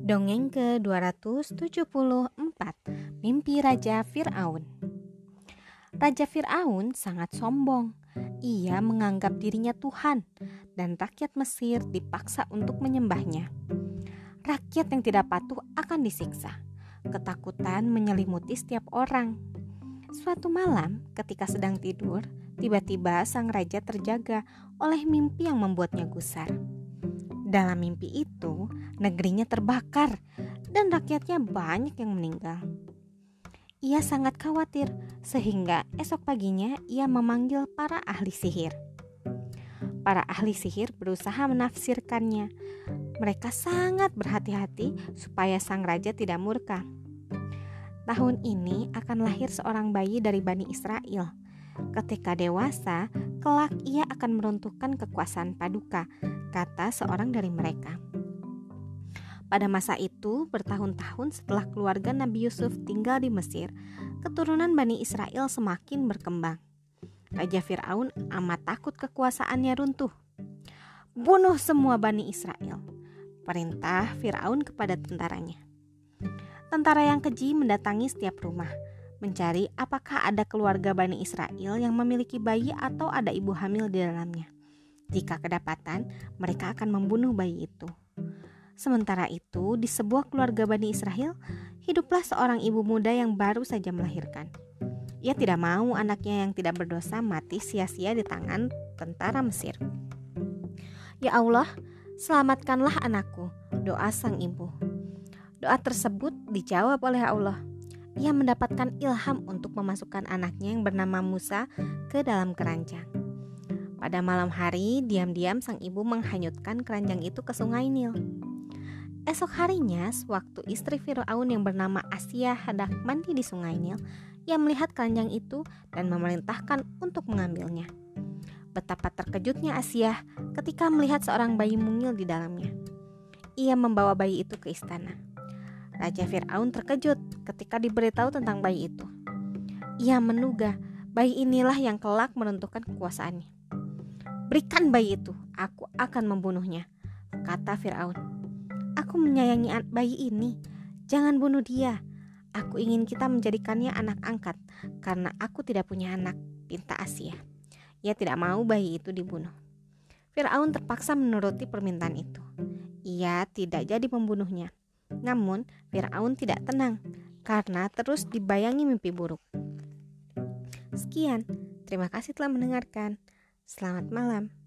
Dongeng ke-274 Mimpi Raja Fir'aun Raja Fir'aun sangat sombong. Ia menganggap dirinya Tuhan dan rakyat Mesir dipaksa untuk menyembahnya. Rakyat yang tidak patuh akan disiksa. Ketakutan menyelimuti setiap orang. Suatu malam, ketika sedang tidur, tiba-tiba sang raja terjaga oleh mimpi yang membuatnya gusar. Dalam mimpi itu, negerinya terbakar dan rakyatnya banyak yang meninggal. Ia sangat khawatir, sehingga esok paginya ia memanggil para ahli sihir. Para ahli sihir berusaha menafsirkannya. Mereka sangat berhati-hati supaya sang raja tidak murka. Tahun ini akan lahir seorang bayi dari Bani Israel. Ketika dewasa, kelak ia akan meruntuhkan kekuasaan Paduka kata seorang dari mereka. Pada masa itu, bertahun-tahun setelah keluarga Nabi Yusuf tinggal di Mesir, keturunan Bani Israel semakin berkembang. Raja Firaun amat takut kekuasaannya runtuh. Bunuh semua Bani Israel. Perintah Firaun kepada tentaranya. Tentara yang keji mendatangi setiap rumah, mencari apakah ada keluarga Bani Israel yang memiliki bayi atau ada ibu hamil di dalamnya. Jika kedapatan, mereka akan membunuh bayi itu. Sementara itu, di sebuah keluarga Bani Israel, hiduplah seorang ibu muda yang baru saja melahirkan. Ia tidak mau anaknya yang tidak berdosa mati sia-sia di tangan tentara Mesir. Ya Allah, selamatkanlah anakku, doa sang ibu. Doa tersebut dijawab oleh Allah. Ia mendapatkan ilham untuk memasukkan anaknya yang bernama Musa ke dalam keranjang. Pada malam hari, diam-diam sang ibu menghanyutkan keranjang itu ke sungai Nil. Esok harinya, sewaktu istri Firaun yang bernama Asia hendak mandi di sungai Nil, ia melihat keranjang itu dan memerintahkan untuk mengambilnya. Betapa terkejutnya Asia ketika melihat seorang bayi mungil di dalamnya. Ia membawa bayi itu ke istana. Raja Firaun terkejut ketika diberitahu tentang bayi itu. Ia menduga bayi inilah yang kelak menentukan kekuasaannya. Berikan bayi itu, aku akan membunuhnya, kata Firaun. Aku menyayangi bayi ini, jangan bunuh dia. Aku ingin kita menjadikannya anak angkat, karena aku tidak punya anak, pinta Asia. Ia tidak mau bayi itu dibunuh. Firaun terpaksa menuruti permintaan itu. Ia tidak jadi membunuhnya. Namun, Firaun tidak tenang karena terus dibayangi mimpi buruk. Sekian, terima kasih telah mendengarkan. Selamat malam.